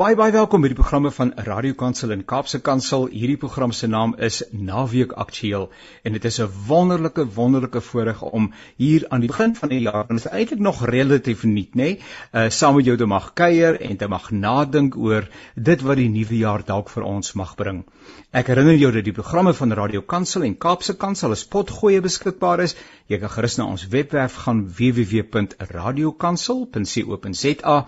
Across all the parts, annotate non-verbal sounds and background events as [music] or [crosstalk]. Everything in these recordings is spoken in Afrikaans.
Baie baie welkom by die programme van Radio Kansel en Kaapse Kansel. Hierdie program se naam is Naweek Aktueel en dit is 'n wonderlike wonderlike voorreg om hier aan die begin van die jaar, en dit is eintlik nog relatief nuut, nê, uh, saam met jou te mag kuier en te mag nadink oor dit wat die nuwe jaar dalk vir ons mag bring. Ek herinner jou dat die programme van Radio Kansel en Kaapse Kansel as potgoeie beskikbaar is. Jy kan gerus na ons webwerf gaan www.radiokansel.co.za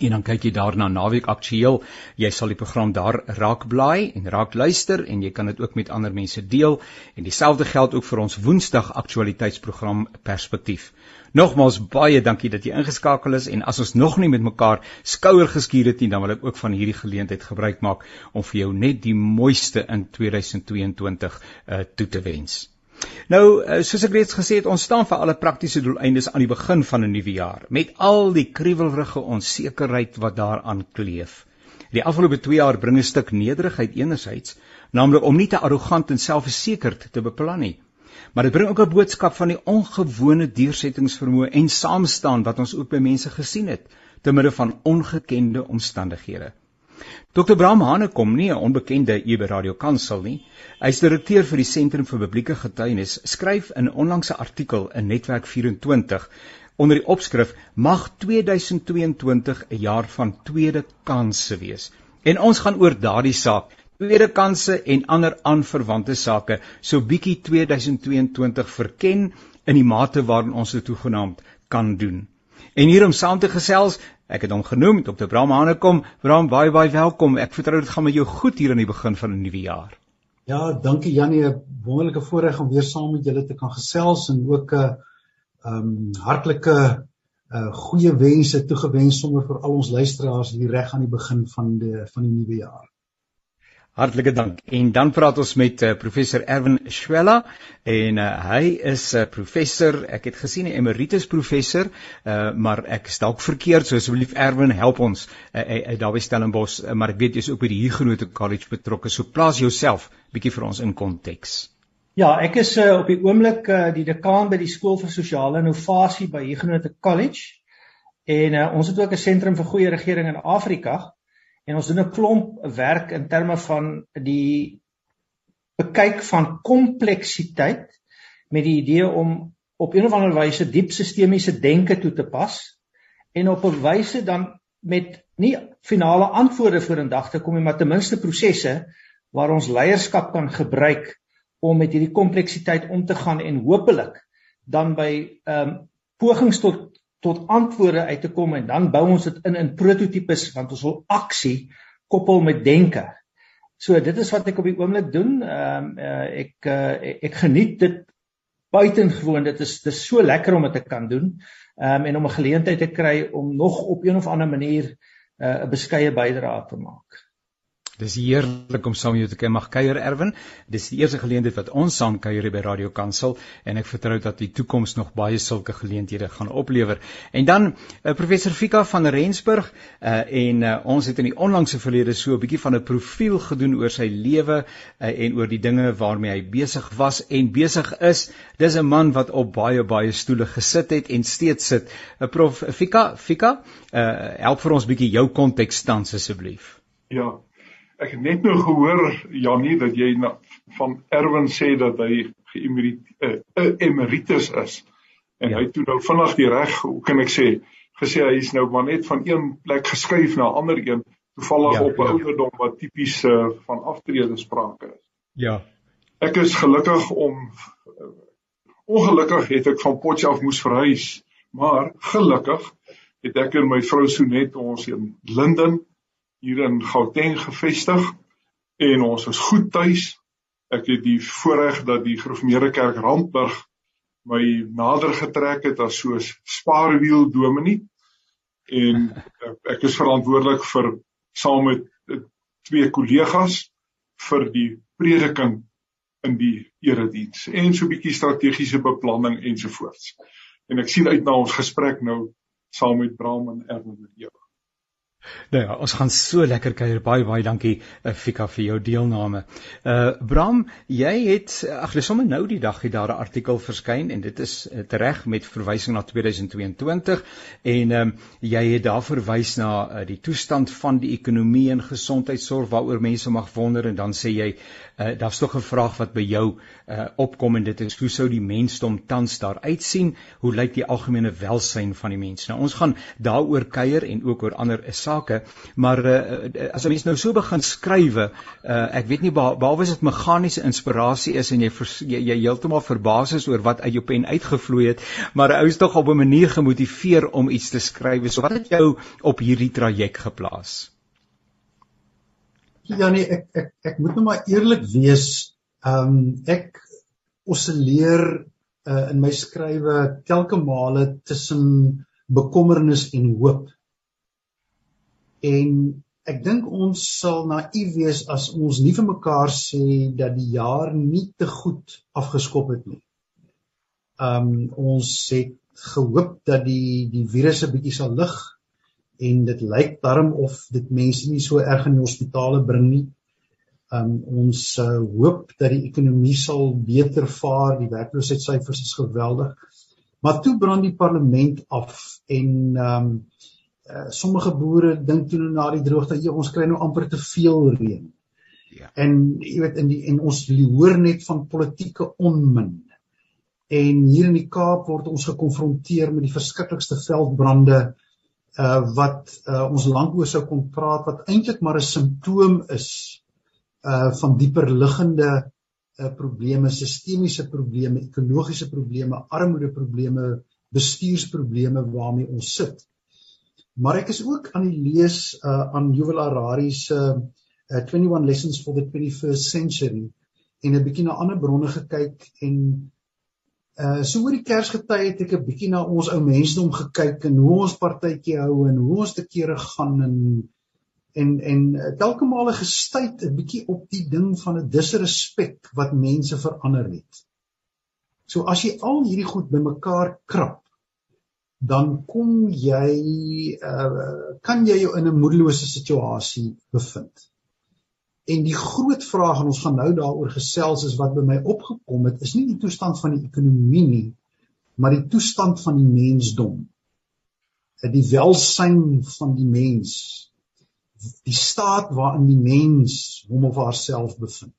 En dan kyk jy daarna naweek aktueel. Jy sal die program daar raak blaai en raak luister en jy kan dit ook met ander mense deel. En dieselfde geld ook vir ons Woensdag aktualiteitsprogram Perspektief. Nogmaals baie dankie dat jy ingeskakel is en as ons nog nie met mekaar skouer geskuur het nie, dan wil ek ook van hierdie geleentheid gebruik maak om vir jou net die mooiste in 2022 uh, toe te wens. Nou, eh, soos ek reeds gesê het, ons staan vir alle praktiese doeleindes aan die begin van 'n nuwe jaar met al die kriewelrige onsekerheid wat daaraan kleef. Die afgelope 2 jaar bring 'n stuk nederigheid enerzijds, naamlik om nie te arrogant en selfversekerd te beplan nie. Maar dit bring ook 'n boodskap van die ongewone deursettingsvermoë en saamstaan wat ons ook by mense gesien het te midde van ongekende omstandighede. Dr. Bram Hanekom, nie 'n onbekende hier by Radio Kansel nie. Hy's direkteur vir die Sentrum vir Publieke Getuienis, skryf in 'n onlangse artikel in Netwerk 24 onder die opskrif Mag 2022 'n jaar van tweede kansse wees. En ons gaan oor daardie saak, tweede kansse en ander aanverwante sake, so bietjie 2022 verken in die mate waarin ons dit toegenaamd kan doen. En hier om saam te gesels, ek het hom genoem, Dr. Bram Hanekom. Bram, baie baie welkom. Ek vertrou dit gaan met jou goed hier aan die begin van 'n nuwe jaar. Ja, dankie Janie, 'n wonderlike voorreg om weer saam met julle te kan gesels en ook 'n uh, ehm um, hartlike uh goeie wense toegewens sommer vir al ons luisteraars hier reg aan die begin van die van die nuwe jaar. Hartlike dank. En dan praat ons met uh, professor Erwin Schwella en uh, hy is 'n uh, professor, ek het gesien 'n emeritus professor, uh, maar ek is dalk verkeerd, so asseblief Erwin help ons uh, uh, daar by Stellenbosch, uh, maar ek weet jy's ook by die Huguenot College betrokke. So plaas jouself bietjie vir ons in konteks. Ja, ek is uh, op die oomblik uh, die dekaan by die skool vir sosiale innovasie by Huguenot College. En uh, ons het ook 'n sentrum vir goeie regering in Afrika en ons doen 'n klomp werk in terme van die bekyk van kompleksiteit met die idee om op 'n of ander wyse diep sistemiese denke toe te pas en op 'n wyse dan met nie finale antwoorde voor in dag te kom nie maar ten minste prosesse waar ons leierskap kan gebruik om met hierdie kompleksiteit om te gaan en hopelik dan by ehm um, pogings tot tot antwoorde uit te kom en dan bou ons dit in in prototipes want ons wil aksie koppel met denke. So dit is wat ek op die oomblik doen. Ehm um, uh, ek uh, ek geniet dit buitengewoon. Dit is dit is so lekker om dit te kan doen. Ehm um, en om 'n geleentheid te kry om nog op een of ander manier uh, 'n uh, beskeie bydrae te maak. Dis heerlik om saam met jou te mag kuier Erwin. Dis die eerste geleentheid wat ons saam kuier by Radio Kansel en ek vertrou dat die toekoms nog baie sulke geleenthede gaan oplewer. En dan uh, professor Fika van Rensburg uh, en uh, ons het in die onlangse verlede so 'n bietjie van 'n profiel gedoen oor sy lewe uh, en oor die dinge waarmee hy besig was en besig is. Dis 'n man wat op baie baie stoele gesit het en steeds sit. Uh, prof Fika, Fika, uh, help vir ons bietjie jou konteks tans asseblief. Ja, Ek het net nou gehoor Janie dat jy na, van Erwin sê dat hy geëmeritus uh, uh, emeritus is. En ja. hy het toe nou vinnig die reg, hoe kan ek sê, gesê hy is nou maar net van een plek geskuif na 'n ander een, toevallig ja, op 'n ja. ouderdom wat tipies uh, van aftrede sprake is. Ja. Ek is gelukkig om uh, ongelukkig het ek van Potchefstroom moes verhuis, maar gelukkig het ek en my vrou Sonet ons in Linden hier in Gauteng gevestig en ons is goed tuis. Ek het die voorreg dat die Gereformeerde Kerk Randburg my nader getrek het as soos spaarwiel dominee en ek is verantwoordelik vir saam met twee kollegas vir die prediking in die erediens en so 'n bietjie strategiese beplanning ensovoorts. En ek sien uit na ons gesprek nou saam met Bram en Erwin met jou. Nou ja, ons gaan so lekker kuier. Baie baie dankie uh, Fika vir jou deelname. Uh Bram, jy het ag, dis sommer nou die dag het daar 'n artikel verskyn en dit is uh, tereg met verwysing na 2022 en ehm um, jy het daar verwys na uh, die toestand van die ekonomie en gesondheidsorg waaroor mense mag wonder en dan sê jy uh, daar's tog 'n vraag wat by jou uh, opkom en dit is hoe sou die mensdom tans daar uitsien? Hoe lyk die algemene welsyn van die mens? Nou ons gaan daaroor kuier en ook oor ander sake, maar uh, as 'n mens nou so begin skrywe, uh, ek weet nie behalwe dit meganiese inspirasie is en jy jy, jy heeltemal verbaas is oor wat uit jou pen uitgevloei het, maar 'n ou is tog op 'n manier gemotiveer om iets te skryf. So wat het jou op hierdie traject geplaas? Ja nee, ek ek ek moet nou maar eerlik wees. Ehm um, ek osilleer uh, in my skrywe telke male tussen bekommernis en hoop. En ek dink ons sal naïef wees as ons nie vir mekaar sê dat die jaar nie te goed afgeskop het nie. Ehm um, ons het gehoop dat die die virus 'n bietjie sal lig en dit lyk darm of dit mense nie so erg in die hospitale bring nie. Um ons uh, hoop dat die ekonomie sal beter vaar, die werkloosheidsyfers is geweldig. Maar toe brand die parlement af en um uh, sommige boere dink toe nou na die droogte, ja, ons kry nou amper te veel reën. Ja. En jy weet in die en ons hoor net van politieke onmin. En hier in die Kaap word ons gekonfronteer met die verskriklikste veldbrande uh wat uh, ons lank oor sou kon praat wat eintlik maar 'n simptoom is uh van dieper liggende uh probleme, sistemiese probleme, ekologiese probleme, armoede probleme, bestuursprobleme waarmee ons sit. Maar ek is ook aan die lees uh aan Yuval Harari se uh, 21 Lessons for the 21st Century en 'n bietjie na ander bronne gekyk en Uh so oor die Kersgety het ek 'n bietjie na ons ou mensdom gekyk en hoe ons partytjie hou en hoe ons te kere gaan en en en uh, telke male gestuit 'n bietjie op die ding van 'n disrespek wat mense verander het. So as jy al hierdie goed bymekaar krap, dan kom jy uh kan jy jou in 'n moedelose situasie bevind. En die groot vraag en ons gaan nou daaroor gesels is wat by my opgekom het is nie die toestand van die ekonomie nie maar die toestand van die mensdom. Die welsyn van die mens. Die staat waarin die mens hom of haarself bevind.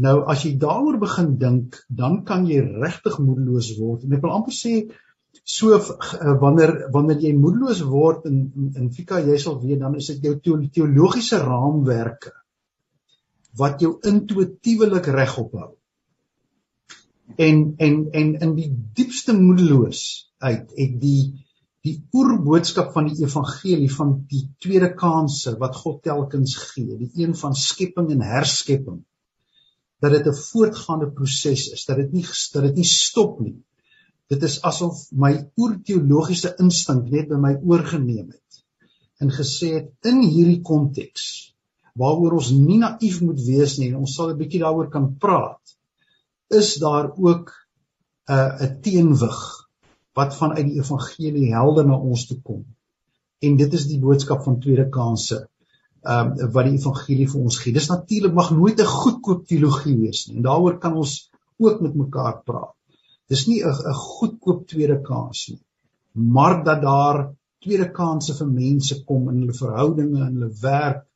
Nou as jy daaroor begin dink, dan kan jy regtig moedeloos word. En ek wil amper sê so uh, wanneer wanneer jy moedeloos word in in, in Fika jy sal weet dan is dit jou teologiese raamwerke wat jou intuïtiewelik regop hou. En en en in die diepste moedeloosheid het die die oerboodskap van die evangelie van die tweede kanse wat God telkens gee, die een van skepping en herskepping dat dit 'n voortgaande proses is, dat dit nie dat dit nie stop nie Dit is asof my oerteologiese instink net by my oorgeneem het en gesê het in hierdie konteks waaroor ons nie naïef moet wees nie en ons sal 'n bietjie daaroor kan praat is daar ook 'n uh, 'n teenwig wat vanuit die evangelie helder na ons toe kom. En dit is die boodskap van tweede kansse ehm um, wat die evangelie vir ons gee. Dis natuurlik mag nooit 'n goedkoop teologie wees nie. En daaroor kan ons ook met mekaar praat. Dis nie 'n 'n goedkoop tweede kans nie. Maar dat daar tweede kansse vir mense kom in hulle verhoudinge en hulle werk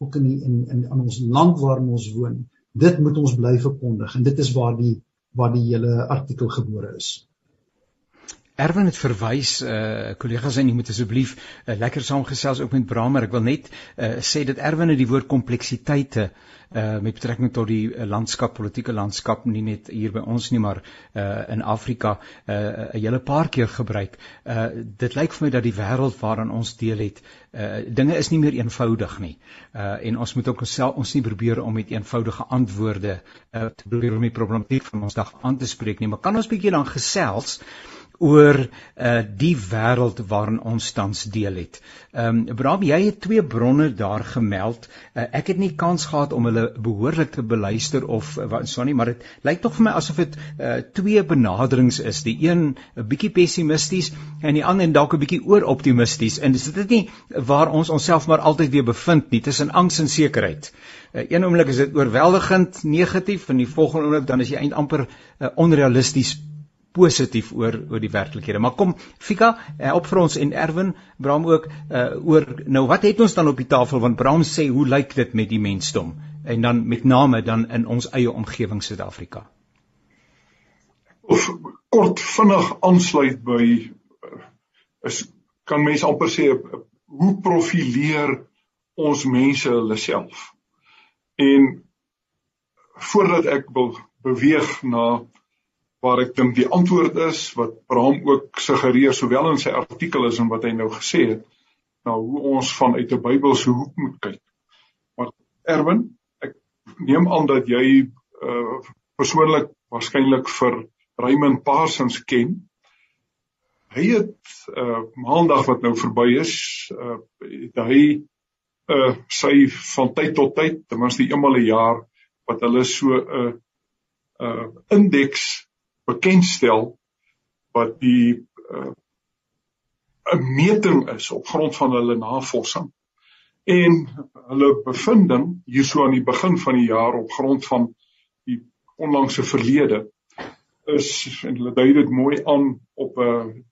ook in die, in in aan ons land waarin ons woon. Dit moet ons bly verkondig en dit is waar die waar die hele artikel gebore is. Erwin het verwys uh kollegas en jy moet asseblief uh, lekker saamgesels ook met Bramer. Ek wil net uh sê dat Erwin het die woord kompleksiteite uh uh met betrekking tot die uh, landskap, politieke landskap nie net hier by ons nie, maar uh in Afrika uh 'n hele paar keer gebruik. Uh dit lyk vir my dat die wêreld waarin ons deel het, uh dinge is nie meer eenvoudig nie. Uh en ons moet ook onsself ons nie probeer om met eenvoudige antwoorde uh te probeer om die problematiek van ons dag aan te spreek nie, maar kan ons bietjie dan gesels oor uh die wêreld waarin ons tans deel het. Ehm um, Bram, jy het twee bronne daar gemeld. Uh, ek het nie kans gehad om hulle behoorlik te beluister of uh, so nie, maar dit lyk tog vir my asof dit uh twee benaderings is. Die een 'n bietjie pessimisties en die ander dalk 'n bietjie ooroptimisties. En dis dit nie waar ons onsself maar altyd weer bevind nie, tussen angs en sekerheid. Uh, een oomblik is dit oorweldigend negatief en die volgende oomblik dan is jy eintlik amper uh, onrealisties positief oor oor die werklikhede. Maar kom Fika, help vir ons en Erwin, Bram ook uh oor nou wat het ons dan op die tafel want Bram sê hoe lyk dit met die mensdom en dan met name dan in ons eie omgewing Suid-Afrika. Of kort vinnig aansluit by is kan mense amper sê hoe profileer ons mense hulle self. En voordat ek wil beweeg na waar ek dink die antwoord is wat Abraham ook suggereer sowel in sy artikel as in wat hy nou gesê het na hoe ons vanuit 'n Bybelse hoek moet kyk. Maar Erwin, ek neem aan dat jy uh persoonlik waarskynlik vir Raymond Parsons ken. Hy het uh maandag wat nou verby is, uh het hy uh sy van tyd tot tyd, ten minste eenmal 'n jaar wat hulle so 'n uh, uh indeks bekendstel wat die uh, 'n meting is op grond van hulle navorsing. En hulle bevinding hierso aan die begin van die jaar op grond van die onlangse verlede is en hulle dui dit mooi aan op 'n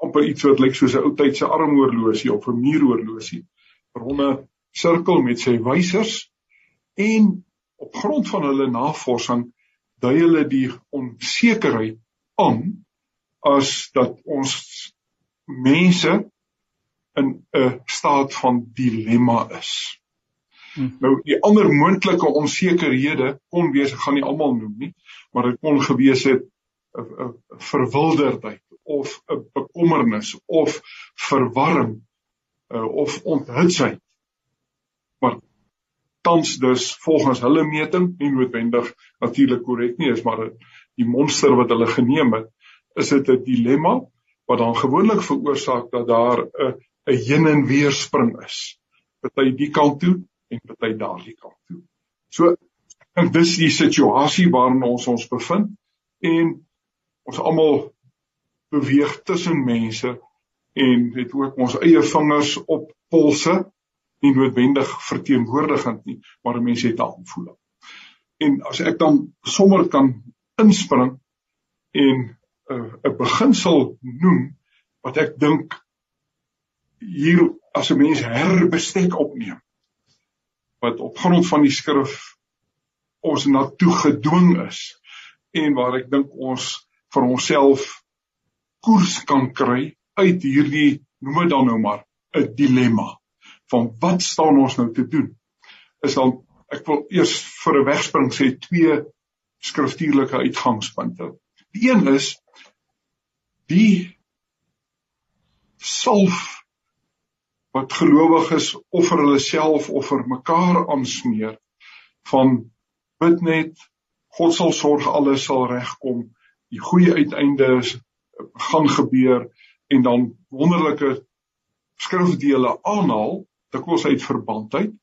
op iets wat lyk soos 'n ou tydse armhorlosie of 'n muuroorlosie. Ronde sirkel met sy wysers en op grond van hulle navorsing dui hulle die onsekerheid aan as dat ons mense in 'n staat van dilemma is. Hmm. Nou die ander moontlike onsekerhede kon wees, ek gaan nie almal noem nie, maar dit kon gewees het 'n verwilderdheid of 'n bekommernis of verwarring uh, of onthutheid. Maar tans dus volgens hulle meting nie noodwendig natuurlik korrek nie is maar die monster wat hulle geneem het is dit 'n dilemma wat dan gewoonlik veroorsaak dat daar 'n 'n heen en weer spring is. Party die kant toe en party daardie kant toe. So en dis die situasie waarin ons ons bevind en ons almal beweeg tussen mense en het ook ons eie vingers op polse nie noodwendig verteenwoordigend nie, maar 'n mens het 'n aanvoeling. En as ek dan sommer kan inspring en 'n uh, 'n beginsel noem wat ek dink hier as 'n mens herbestek opneem wat op grond van die skrif ons na toe gedwing is en waar ek dink ons vir onsself koers kan kry uit hierdie noem dit dan nou maar 'n dilemma van wat staan ons nou te doen is dan ek wil eers vir 'n wegspring sê twee skriftuurlike uitgangspunte. Die een is die salf wat gelowiges offer hulle self of vir mekaar aansmeer van bid net God sal sorg alles sal regkom die goeie uiteinde gaan gebeur en dan wonderlike skrifdele aanhaal dikwels uit verband uit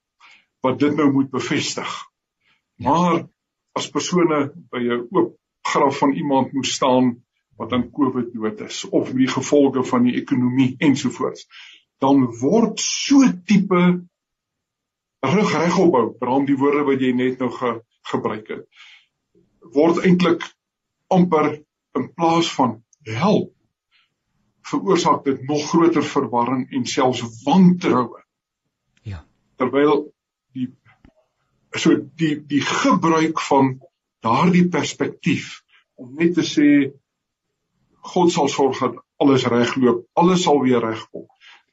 wat dit nou moet bevestig. Maar as persone by 'n oop graf van iemand moet staan wat aan COVID dood is of die gevolge van die ekonomie [laughs] ensovoorts, dan word so tipe rug regopbou, braam die woorde wat jy net nou ge, gebruik het, word eintlik amper in plaas van help veroorsaak dit nog groter verwarring en selfs wantroue terwyl die so die die gebruik van daardie perspektief om net te sê God sal sorg dat alles regloop, alles sal weer regkom.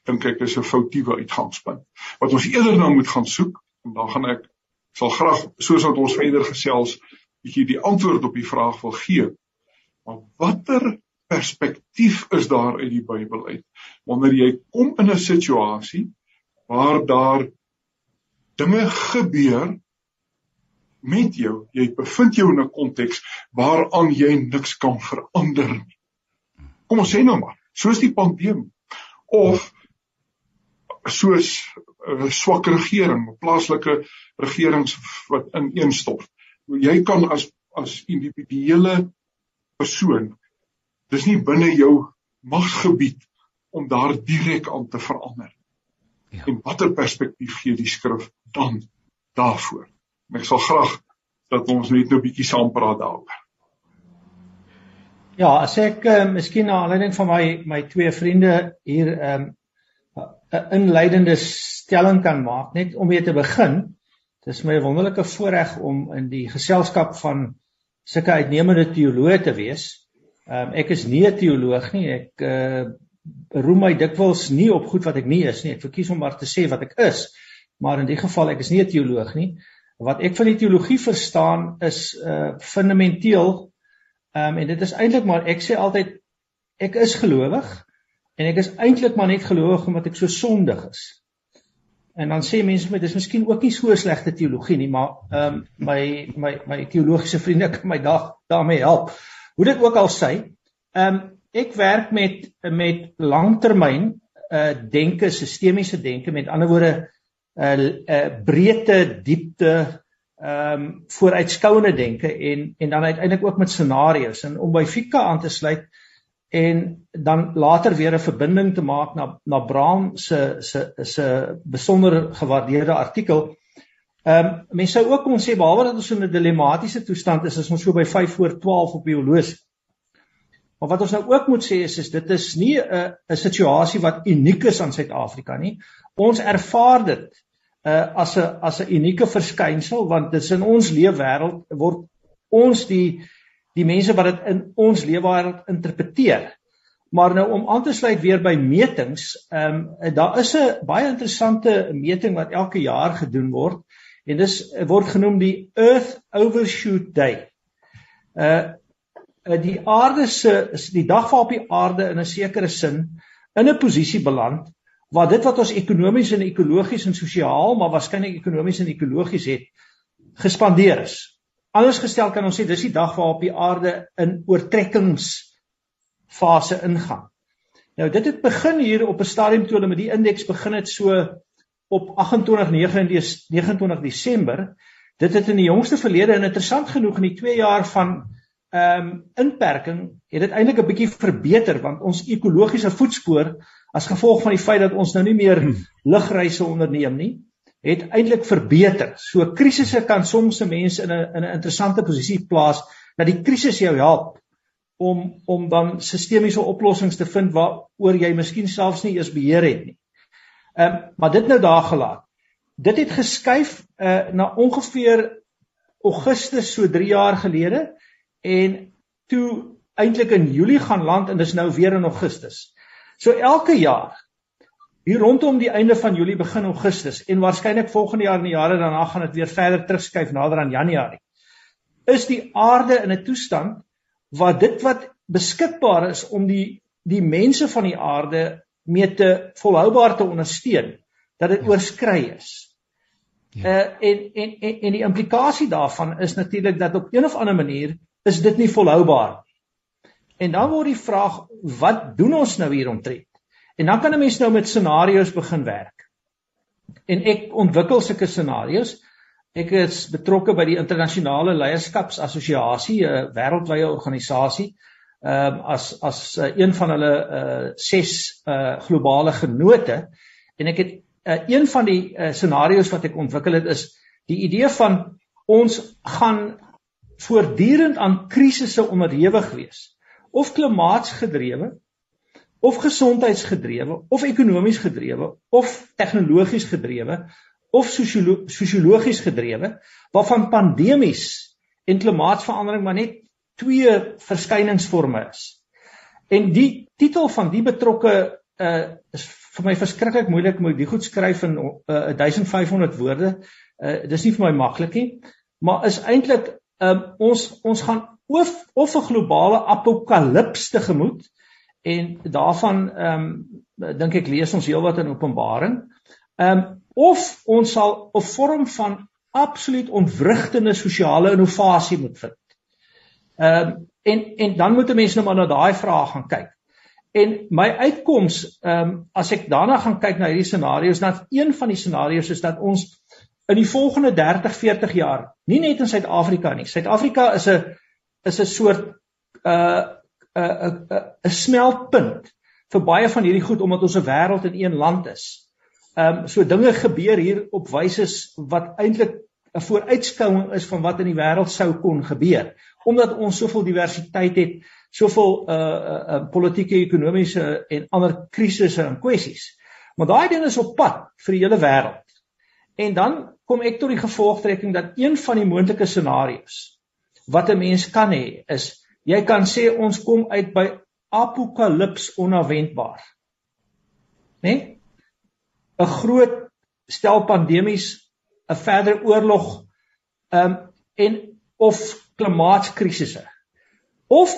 Dink ek is 'n foutiewe uitgangspunt. Wat ons eerder nou moet gaan soek en dan gaan ek sal graag soos wat ons verder gesels bietjie die antwoord op die vraag wil gee. Maar watter perspektief is daar uit die Bybel uit wanneer jy kom in 'n situasie waar daar dinge gebeur met jou. Jy bevind jou in 'n konteks waaraan jy niks kan verander nie. Kom ons sê nou maar, soos die pandemie of soos 'n uh, swak regering, plaaslike regerings wat ineenstort. Jy kan as as individuele persoon dis nie binne jou magsgebied om daar direk aan te verander. Ja. En watter perspektief gee die skrif dan daarvoor? En ek sal graag dat ons net nou 'n bietjie saam praat daaroor. Ja, as ek uh, miskien na aanleiding van my my twee vriende hier ehm, 'n um, inleidende stelling kan maak net om mee te begin. Dis my wonderlike voorreg om in die geselskap van sulke uitnemende teoloë te wees. Um, ek is nie 'n teoloog nie. Ek uh, roem my dikwels nie op goed wat ek nie is nie. Ek verkies om maar te sê wat ek is. Maar in die geval ek is nie 'n teoloog nie. Wat ek van die teologie verstaan is uh fundamenteel Ehm um, en dit is eintlik maar ek sê altyd ek is gelowig en ek is eintlik maar net gelowig omdat ek so sondig is. En dan sê mense met dis miskien ook nie so slegte teologie nie, maar ehm um, my my my teologiese vriende kan my dag daarmee help. Hoe dit ook al sê, ehm um, ek werk met met langtermyn uh denke, sistemiese denke, met ander woorde uh, uh, breedte, diepte, ehm um, vooruitskouende denke en en dan uiteindelik ook met scenario's en om by Fika aan te sluit en dan later weer 'n verbinding te maak na na Braam se se se besonder gewaardeerde artikel. Ehm um, mense sou ook kon sê behalwe dat ons in 'n dilematiese toestand is, is ons so by 5 voor 12 op die horlosie. Maar wat ons nou ook moet sê is is dit is nie 'n 'n situasie wat uniek is aan Suid-Afrika nie. Ons ervaar dit uh, as 'n as 'n unieke verskynsel want dit is in ons leefwêreld word ons die die mense wat dit in ons leefwêreld interpreteer. Maar nou om aan te sluit weer by metings, ehm um, daar is 'n baie interessante meting wat elke jaar gedoen word en dis word genoem die Earth Overshoot Day. Uh die aarde se die dag waarop die aarde in 'n sekere sin in 'n posisie beland waar dit wat ons ekonomies en ekologies en sosiaal, maar waarskynlik ekonomies en ekologies het, gespandeer is. Anders gestel kan ons sê dis die dag waarop die aarde in oortrekkingsfase ingaan. Nou dit het begin hier op 'n stadium toe hulle met die indeks begin het so op 28 29 Desember. Dit het in die jongste verlede interessant genoeg in die 2 jaar van ehm um, inperking het dit eintlik 'n bietjie verbeter want ons ekologiese voetspoor as gevolg van die feit dat ons nou nie meer hmm. lugreise onderneem nie, het eintlik verbeter. So krisisse kan soms se mense in 'n in 'n interessante posisie plaas dat die krisis jou help om om dan sistemiese oplossings te vind waaroor jy miskien selfs nie eers beheer het nie. Ehm um, maar dit nou daar gelaat. Dit het geskuif uh, na ongeveer Augustus so 3 jaar gelede en toe eintlik in Julie gaan land en dis nou weer in Augustus. So elke jaar hier rondom die einde van Julie begin Augustus en waarskynlik volgende jaar en die jare daarna gaan dit weer verder terugskuif nader aan Januarie. Is die aarde in 'n toestand waar dit wat beskikbaar is om die die mense van die aarde mee te volhoubaar te ondersteun dat dit ja. oorskry is. Ja. Uh en, en en en die implikasie daarvan is natuurlik dat op een of ander manier is dit nie volhoubaar En dan word die vraag, wat doen ons nou hier omtrent? En dan kan 'n mens nou met scenario's begin werk. En ek ontwikkel sulke scenario's. Ek is betrokke by die internasionale leierskapsassosiasie, 'n wêreldwye organisasie, ehm as as uh, een van hulle uh ses uh globale genote en ek het uh, een van die uh, scenario's wat ek ontwikkel het is die idee van ons gaan voortdurend aan krisisse onderhewig wees of klimaatsgedrewe of gesondheidsgedrewe of ekonomies gedrewe of tegnologies gedrewe of sosiologies gedrewe waarvan pandemies en klimaatsverandering maar net twee verskyningsforme is. En die titel van die betrokke uh is vir my verskriklik moeilik om dit goed skryf in uh, 1500 woorde. Uh dis nie vir my maklik nie, maar is eintlik um ons ons gaan of of 'n globale apokalips te gemoed en daarvan ehm um, dink ek lees ons heelwat in Openbaring. Ehm um, of ons sal 'n vorm van absoluut ontwrigtende sosiale innovasie moet vind. Ehm um, en en dan moet 'n mens nou maar na daai vraag gaan kyk. En my uitkoms, ehm um, as ek daarna gaan kyk na hierdie scenario's, dan een van die scenario's is dat ons in die volgende 30, 40 jaar, nie net in Suid-Afrika nie. Suid-Afrika is 'n is 'n soort 'n uh, 'n uh, 'n uh, 'n smeltpunt vir baie van hierdie goed omdat ons 'n wêreld in een land is. Ehm um, so dinge gebeur hier op wyse wat eintlik 'n vooruitskouing is van wat in die wêreld sou kon gebeur omdat ons soveel diversiteit het, soveel uh, uh politieke, ekonomiese en ander krisisse en kwessies. Maar daai ding is op pad vir die hele wêreld. En dan kom ek tot die gevolgtrekking dat een van die moontlike scenario's wat 'n mens kan hê is jy kan sê ons kom uit by apokalips onverwendbaar. Né? Nee? 'n Groot stel pandemies, 'n verder oorlog, ehm um, en of klimaatskrisisse. Of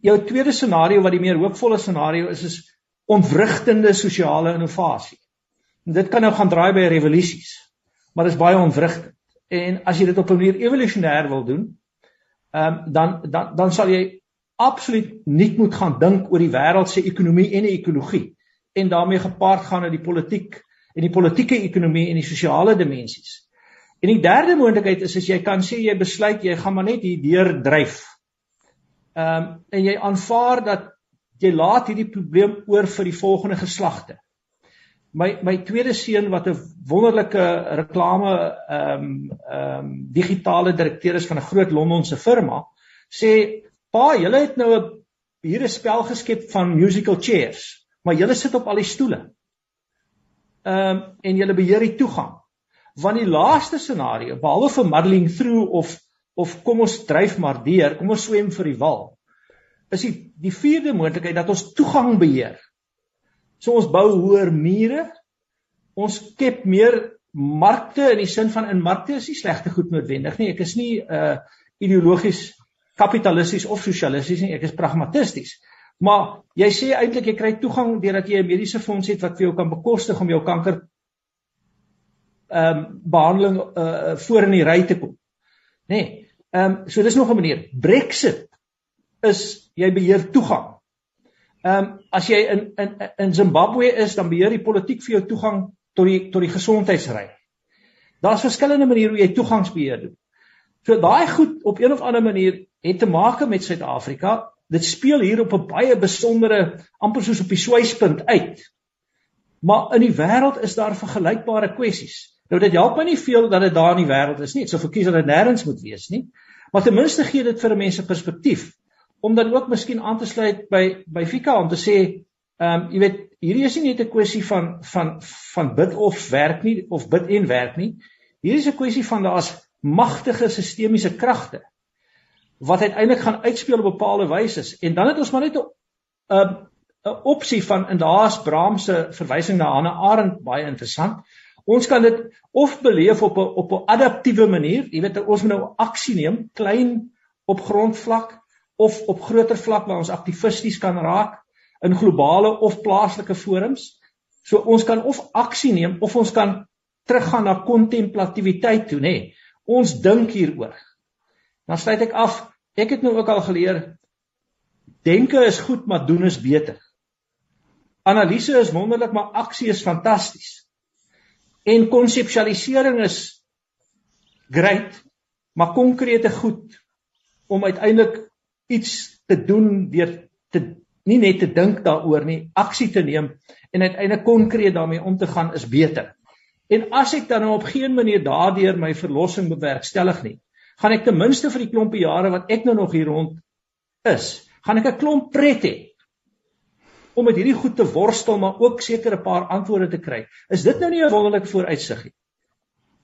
jou tweede scenario wat die meer hoopvolle scenario is is ontwrigtende sosiale innovasie. Dit kan nou gaan draai by revolusies, maar dit is baie ontwrigtend. En as jy dit op 'n manier evolusionêr wil doen, ehm um, dan dan dan sal jy absoluut nie moet gaan dink oor die wêreld se ekonomie en die ekologie en daarmee gepaard gaan met die politiek en die politieke ekonomie en die sosiale dimensies. En die derde moontlikheid is as jy kan sê jy besluit jy gaan maar net hier deur dryf. Ehm um, en jy aanvaar dat jy laat hierdie probleem oor vir die volgende geslagte. My my tweede seun wat 'n wonderlike reklame ehm um, ehm um, digitale direkteur is van 'n groot Londense firma, sê Pa, julle het nou 'n hier 'n spel geskep van musical chairs, maar julle sit op al die stoele. Ehm um, en julle beheer die toegang. Want die laaste scenario, behalwe vir muddling through of of kom ons dryf maar deur, kom ons swem vir die wal. Is die die vierde moontlikheid dat ons toegang beheer. So ons bou hoër mure. Ons skep meer markte in die sin van in markte is nie slegte goed noodwendig nie. Ek is nie uh, ideologies kapitalisties of sosialisties nie, ek is pragmatisties. Maar jy sê eintlik jy kry toegang deurdat jy 'n mediese fonds het wat vir jou kan bekostig om jou kanker ehm um, behandeling uh voor in die ry te kom. Nê. Nee, ehm um, so dis nog 'n manier. Brexit is jy beheer toegang. Ehm um, as jy in in in Zimbabwe is, dan beheer die politiek vir jou toegang tot die tot die gesondheidsry. Daar's verskillende maniere hoe jy toegangsbeheer doen. So daai goed op een of ander manier het te maak met Suid-Afrika. Dit speel hier op 'n baie besondere amper soos op die swyspunt uit. Maar in die wêreld is daar vergelykbare kwessies. Nou dit help my nie veel dat dit daar in die wêreld is nie. Ek sou verkies dat dit nêrens moet wees nie. Maar ten minste gee dit vir mense perspektief om dan ook miskien aan te sluit by by Fika om te sê, ehm um, jy weet, hierdie is nie net 'n kwessie van van van bid of werk nie of bid en werk nie. Hier is 'n kwessie van daar's magtige sistemiese kragte wat uiteindelik gaan uitspeel op bepaalde wyse en dan het ons maar net 'n 'n 'n opsie van in daar's Braam se verwysing na Hannah Arendt baie interessant. Ons kan dit of beleef op 'n op 'n adaptiewe manier, jy weet ons moet nou aksie neem, klein op grondvlak of op groter vlak waar ons aktivisties kan raak in globale of plaaslike forums. So ons kan of aksie neem of ons kan teruggaan na kontemplatiwiteit toe, nê. Nee. Ons dink hieroor. Dan sluit ek af Ek het nou ook al geleer denke is goed, maar doen is beter. Analise is wonderlik, maar aksie is fantasties. En konseptualisering is great, maar konkrete goed om uiteindelik iets te doen deur te nie net te dink daaroor nie, aksie te neem en uiteindelik konkreet daarmee om te gaan is beter. En as ek dan nou op geen manier daardeur my verlossing bewerkstellig nie, gaan ek ten minste vir die klompie jare wat ek nou nog hier rond is, gaan ek 'n klomp pret hê om met hierdie goed te worstel maar ook seker 'n paar antwoorde te kry. Is dit nou nie 'n wonderlike vooruitsig nie?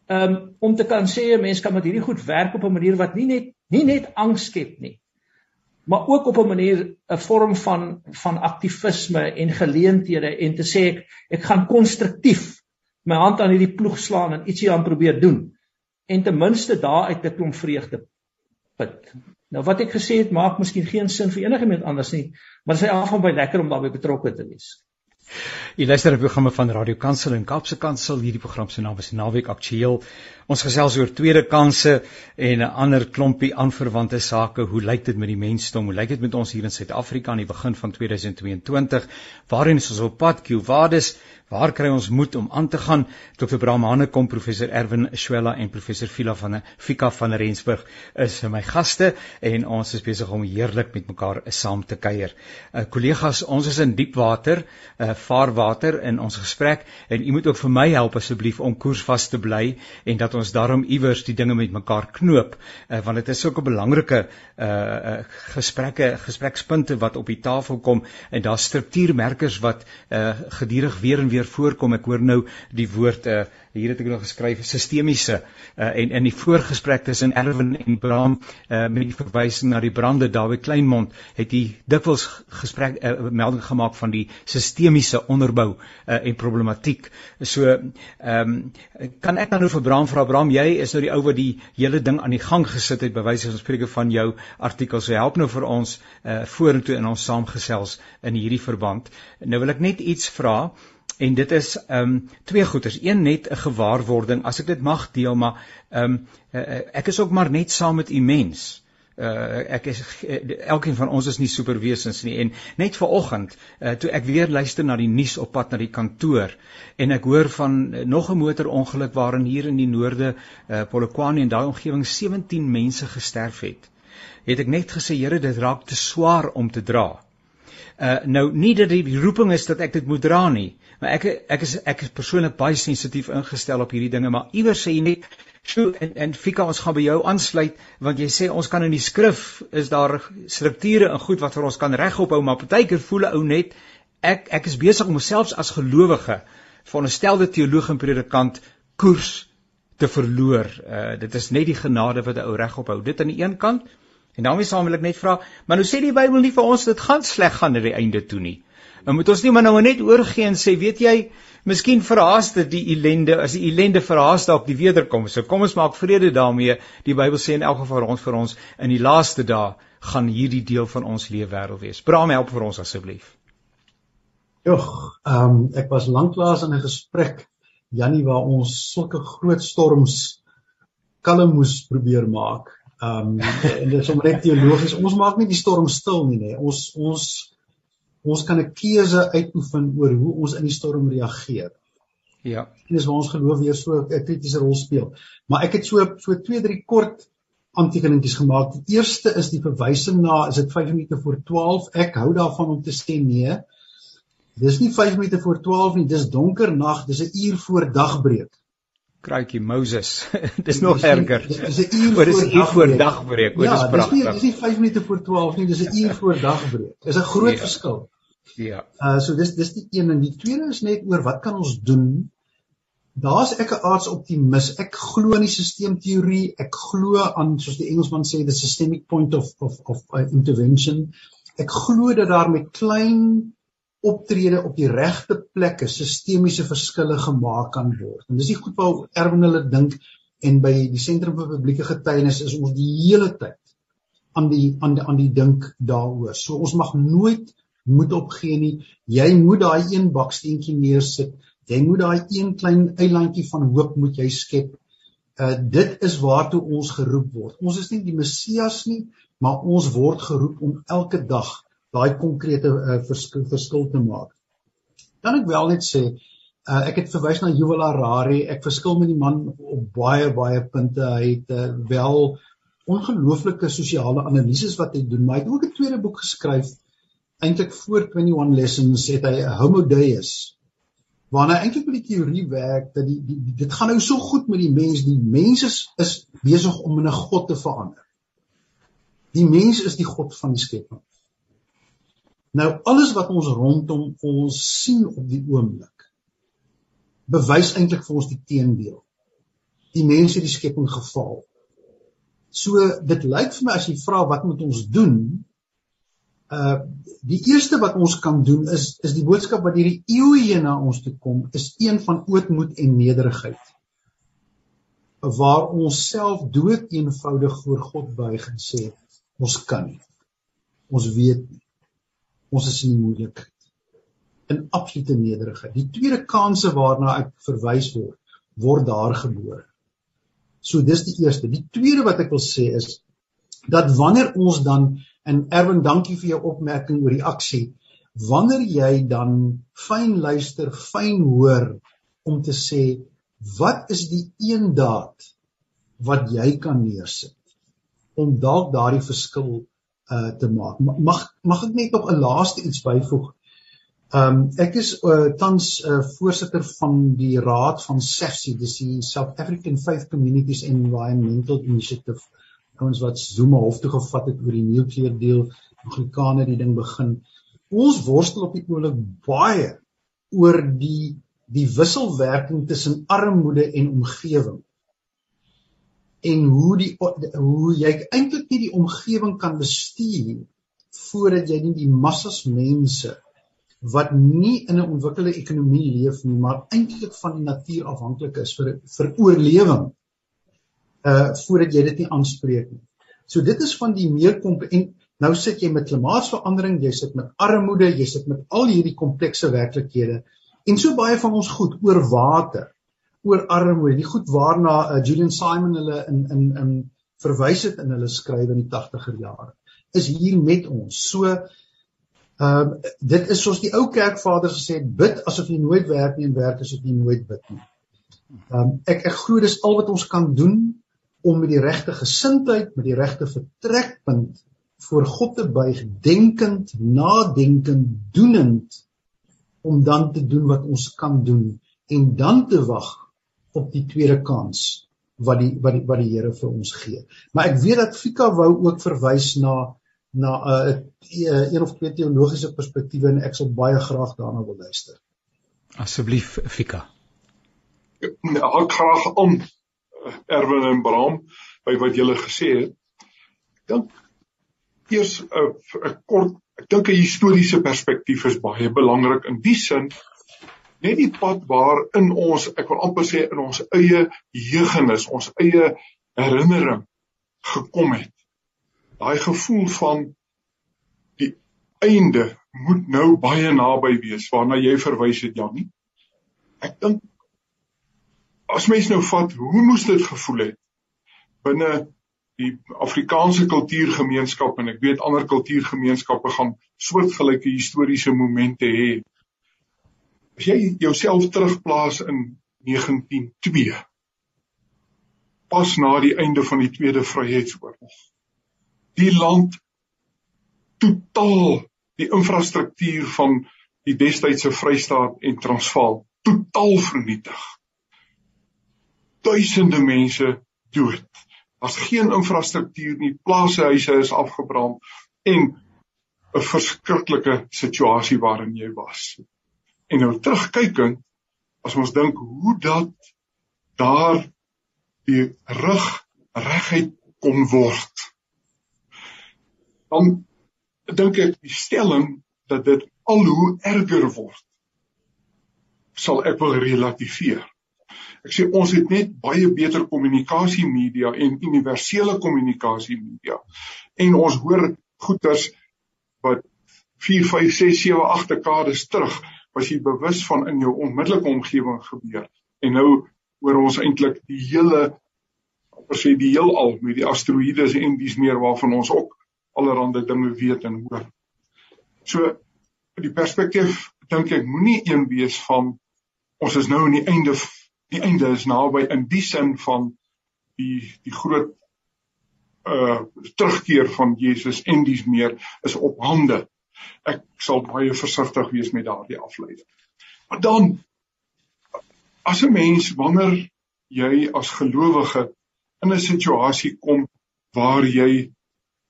Um om te kan sê 'n mens kan met hierdie goed werk op 'n manier wat nie net nie net angs skep nie, maar ook op 'n manier 'n vorm van van aktivisme en geleenthede en te sê ek ek gaan konstruktief my hand aan hierdie ploeg slaan en ietsie aan probeer doen en ten minste daaruit 'n klomp vreugde put. Nou wat ek gesê het maak miskien geen sin vir enigiemand anders nie, maar dit is afgaan baie lekker om daarbey betrokke te wees. Jy luister op programme van Radio Kansel en Kaapse Kansel. Hierdie program se naam is Naweek Aktueel. Ons gesels oor tweede kansse en 'n ander klompie aanverwante sake. Hoe lyk dit met die mensdom? Hoe lyk dit met ons hier in Suid-Afrika aan die begin van 2022? Waarheen is ons op pad? Q-waardes Waar kry ons moed om aan te gaan? Dr. Brahmane kom professor Erwin Swela en professor Vila van Fika van Rensburg is my gaste en ons is besig om heerlik met mekaar saam te kuier. Uh, Kollegas, ons is in diep water, uh, vaarwater in ons gesprek en u moet ook vir my help asseblief om koersvas te bly en dat ons daarom iewers die dinge met mekaar knoop, uh, want dit is sulke belangrike uh, uh, gesprekke, gesprekspunte wat op die tafel kom en daar's struktuurmerkers wat uh, gedurig weer en weer weer voorkom. Ek hoor nou die woord uh, hier het ek nog geskryf sistemiese uh, en in die voorgesprek tussen Erwin en Bram uh, met die verwysing na die brande Dawie Kleinmond het hy dikwels gesprek uh, melding gemaak van die sistemiese onderbou uh, en problematiek. So ehm um, kan ek dan nou vir Bram vra Bram jy is nou die ou wat die hele ding aan die gang gesit het by wyse van spreuke van jou artikel. So help nou vir ons uh, vorentoe in ons saamgesels in hierdie verband. Nou wil ek net iets vra en dit is ehm um, twee goeters. Een net 'n gewaarwording, as ek dit mag deel, maar ehm um, uh, ek is ook maar net saam met u mens. Uh, ek is elkeen van ons is nie superwesens nie en net vanoggend uh, toe ek weer luister na die nuus op pad na die kantoor en ek hoor van uh, nog 'n motorongeluk waarin hier in die noorde uh, Polokwane en daai omgewing 17 mense gesterf het het ek net gesê Here dit raak te swaar om te dra uh, nou nie dat die roeping is dat ek dit moet dra nie Maar ek ek is ek is persoonlik baie sensitief ingestel op hierdie dinge, maar iewers sê jy net so en en Fika ons gaan by jou aansluit want jy sê ons kan in die skrif is daar strukture en goed wat vir ons kan regop hou, maar partykeer voel 'n ou net ek ek is besig om myself as gelowige van 'n stelde teoloog en predikant koers te verloor. Uh dit is net die genade wat 'n ou regop hou. Dit aan die een kant en daarmee saam wil ek net vra, maar nou sê die Bybel nie vir ons dit gaan sleg gaan na die einde toe nie. Dan moet ons nie maar nou net oorgee en sê, weet jy, miskien verhaas dit die ellende, as die ellende verhaas dalk die wederkoms. So kom ons maak vrede daarmee. Die Bybel sê in elk geval ons vir ons in die laaste dae gaan hierdie deel van ons lewe wêreld wees. Braam help vir ons asseblief. Jogg, ehm um, ek was lanklaas in 'n gesprek Jannie waar ons sulke groot storms kalm moes probeer maak. Ehm um, en dit is om net teologies. Ons maak nie die storm stil nie, nee. Ons ons ons kan 'n keuse uitoefen oor hoe ons in die storm reageer. Ja. En dis waar ons geloof weer so 'n kritiese rol speel. Maar ek het so so 2, 3 kort aantekeningetjies gemaak. Die eerste is die verwysing na is dit 5 minute voor 12. Ek hou daarvan om te sê nee. Dis nie 5 minute voor 12 nie, dis donker nag, dis 'n uur voor dagbreek. Kraaikie Moses. [laughs] dis nog erger. Dis 'n uur voor dis uur voor dagbreek. O, ja, dis pragtig. Nie dis nie 5 minute voor 12 nie, dis 'n uur voor dagbreek. Dis 'n groot ja. verskil. Ja. Uh so dis dis die een en die tweede is net oor wat kan ons doen? Daar's ek 'n aards optimis. Ek glo in die sisteemteorie. Ek glo aan soos die Engelsman sê the systemic point of of of uh, intervention. Ek glo dat daar met klein optrede op die regte plekke sistemiese verskille gemaak kan word. En dis die goed wat Erwin hulle dink en by die sentrum vir publieke getuienis is ons die hele tyd aan die aan die aan die dink daaroor. So ons mag nooit moet opgee nie. Jy moet daai een baksteentjie neersit. Jy moet daai een klein eilandjie van hoop moet jy skep. Uh dit is waartoe ons geroep word. Ons is nie die Messias nie, maar ons word geroep om elke dag daai konkrete uh, verskil, verskil te maak. Dan ek wel net sê, uh, ek het verwys na Yuval Harari. Ek verskil met die man op baie baie punte. Hy het uh, wel ongelooflike sosiale analises wat hy doen, hy het ook 'n tweede boek geskryf eintlik voor 21 lessons het hy Homo Deus waarna eintlik met die teorie werk dat die, die, die dit gaan nou so goed met die mens die mens is, is besig om in 'n god te verander die mens is die god van die skepping nou alles wat ons rondom ons sien op die oomblik bewys eintlik vir ons die teendeel die mens het die skepping geval so dit lyk vir my as jy vra wat moet ons doen Uh die eerste wat ons kan doen is is die boodskap wat hierdie eeue heen na ons toe kom is een van ootmoed en nederigheid. Waar ons self dood eenvoudig voor God buig en sê ons kan nie. Ons weet nie. Ons is in moeilikheid. in absolute nederigheid. Die tweede kanse waarna ek verwys word, word daar gebore. So dis die eerste. Die tweede wat ek wil sê is dat wanneer ons dan en Erwin, dankie vir jou opmerking oor die aksie. Wanneer jy dan fyn luister, fyn hoor om te sê wat is die een daad wat jy kan neersit om dalk daardie verskil uh te maak. Mag mag ek net nog 'n laaste iets byvoeg? Ehm um, ek is uh, tans uh, voorsitter van die raad van SAFSI, dis die South African Faith Communities Environmental Initiative. Ons wat Zuma hof toe gevat het oor die nuclear deal, Anglikane die ding begin. Ons worstel op die oomblik baie oor die die wisselwerking tussen armoede en omgewing. En hoe die hoe jy eintlik nie die omgewing kan bestuur voordat jy nie die massas mense wat nie in 'n ontwikkelde ekonomie leef nie, maar eintlik van die natuur afhanklik is vir vir oorlewing. Uh voordat jy dit nie aanspreek nie. So dit is van die meer en nou sit jy met klimaatsverandering, jy sit met armoede, jy sit met al hierdie komplekse werklikhede en so baie van ons goed oor water, oor armoede, die goed waarna uh, Julian Simon hulle in in in verwys het in hulle skrywe in die 80er jare is hier met ons. So Ehm uh, dit is soos die ou kerkvaders gesê het, bid asof jy nooit werk nie en werk asof jy nooit bid nie. Ehm um, ek ek glo dis al wat ons kan doen om met die regte gesindheid, met die regte vertrekpunt voor God te buig, denkend, nadenkend, doenend om dan te doen wat ons kan doen en dan te wag op die tweede kans wat die wat die wat die Here vir ons gee. Maar ek weet dat Fika wou ook verwys na na 'n uh, uh, een of twee teologiese perspektiewe en ek sal baie graag daarna wil luister. Asseblief Fika. Ek graag om uh, Erwin en Bram by wat julle gesê het. Ek dink eers 'n uh, kort ek dink 'n historiese perspektief is baie belangrik in die sin net die pad waar in ons ek wil amper sê in ons eie jeugenis, ons eie herinnering gekom het daai gevoel van die einde moet nou baie naby wees waarna jy verwys het Janie. Ek dink as mens nou vat hoe moes dit gevoel het binne die Afrikaanse kultuurgemeenskap en ek weet ander kultuurgemeenskappe gaan soortgelyke historiese momente hê. As jy jouself terugplaas in 1902 pas na die einde van die Tweede Vryheidsoorlog die land totaal die infrastruktuur van die destydse Vrystaat en Transvaal totaal vernietig. Duisende mense dood. Daar's geen infrastruktuur nie, plase huise is afgebrand en 'n verskriklike situasie waarin jy was. En nou terugkykend, as ons dink hoe dat daar die rug reguit kon word dan dink ek die stelling dat dit al hoe erger word sal ek wil relativeer. Ek sê ons het net baie beter kommunikasie media en universele kommunikasie media en ons hoor goeters wat 4 5 6 7 8 dekades terug was jy bewus van in jou onmiddellike omgewing gebeur en nou hoor ons eintlik die hele amper sê die heelal met die asteroïdes en dis meer waarvan ons ook allerlei dinge weet en hoor. So die perspektief dink ek moenie een wees van ons is nou aan die einde die einde is naby in die sin van die die groot uh terugkeer van Jesus en dis meer is op hande. Ek sal baie versigtig wees met daardie afleiding. Maar dan as 'n mens wanneer jy as gelowige in 'n situasie kom waar jy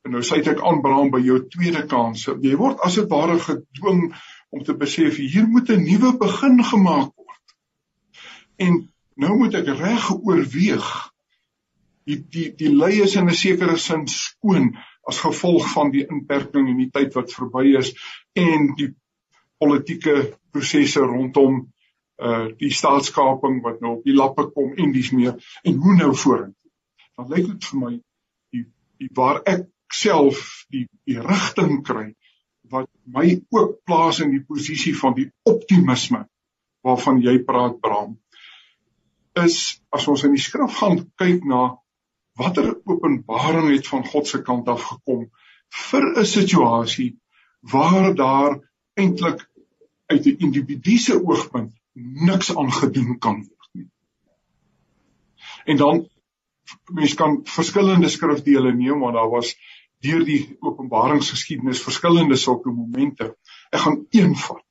En nou sê ek aanbraam by jou tweede kans. Jy word as dit ware gedwing om te besef hier moet 'n nuwe begin gemaak word. En nou moet ek reg oorweeg. Die die die lei is in 'n sekere sin skoon as gevolg van die inperking en die tyd wat verby is en die politieke prosesse rondom uh die staatskaping wat nou op die lappe kom en dis meer en hoe nou vorentoe. Dan lyk dit vir my die die waar ek self die die rigting kry wat my ook plaas in die posisie van die optimisme waarvan jy praat Bram is as ons in die skrif gaan kyk na watter openbaring het van God se kant af gekom vir 'n situasie waar daar eintlik uit 'n individuele oogpunt niks aan gedoen kan word nie. En dan mens kan verskillende skrifdele neem want daar was deur die openbaringsgeskiedenis verskillende sulke momente. Ek gaan een vat.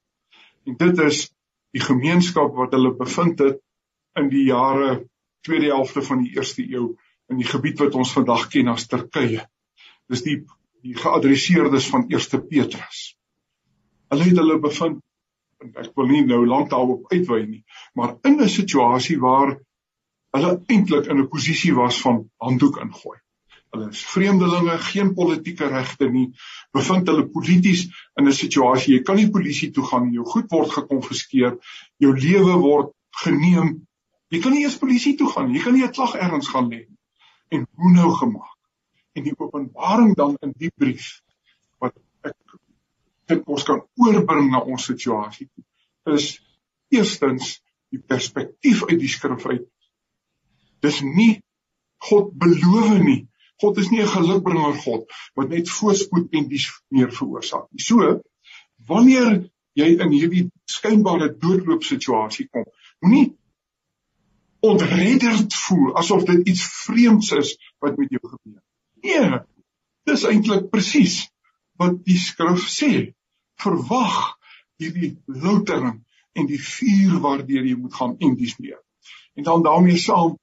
En dit is die gemeenskap wat hulle bevind het in die jare tweede helfte van die eerste eeu in die gebied wat ons vandag ken as Turkye. Dis die die geadresseerdes van eerste Petrus. Hulle het hulle bevind en ek wil nie nou lank daarop uitwy nie, maar in 'n situasie waar hulle eintlik in 'n posisie was van handdoek ingooi. Hulle is vreemdelinge, geen politieke regte nie, bevind hulle polities in 'n situasie jy kan nie polisie toe gaan nie, jou goed word gekonfiskeer, jou lewe word geneem. Jy kan nie eens polisie toe gaan nie, jy kan nie 'n klag ergens gaan lê nie. En hoe nou gemaak? En die openbaring dan in die brief wat ek dink ons kan oorbring na ons situasie is eerstens die perspektief uit die skrif uit Dis nie God beloof nie. God is nie 'n gelukbringer God wat net voorspoed en dis meer veroorsaak nie. So wanneer jy in hierdie skynbare doodloop situasie kom, moenie ontredderd voel asof dit iets vreemds is wat met jou gebeur. Nee, dis eintlik presies wat die skrif sê. Verwag hierdie loutering en die vuur waardeur jy moet gaan en dis meer. En dan daarmee saam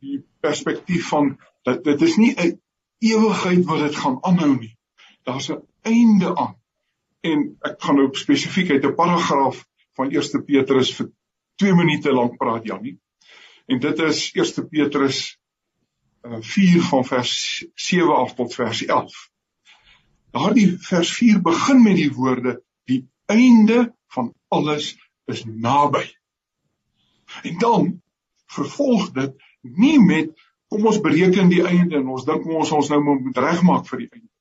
die perspektief van dat dit is nie 'n ewigheid wat dit gaan aanhou nie. Daar's 'n einde aan. En ek gaan nou spesifiek uit 'n paragraaf van 1 Petrus vir 2 minute lank praat Jannie. En dit is 1 Petrus uh, 4 van vers 7 af tot vers 11. Daardie vers 4 begin met die woorde die einde van alles is naby. En dan vervolg dit nie met kom ons bereken die einde en ons dink ons ons nou moet regmaak vir die einde.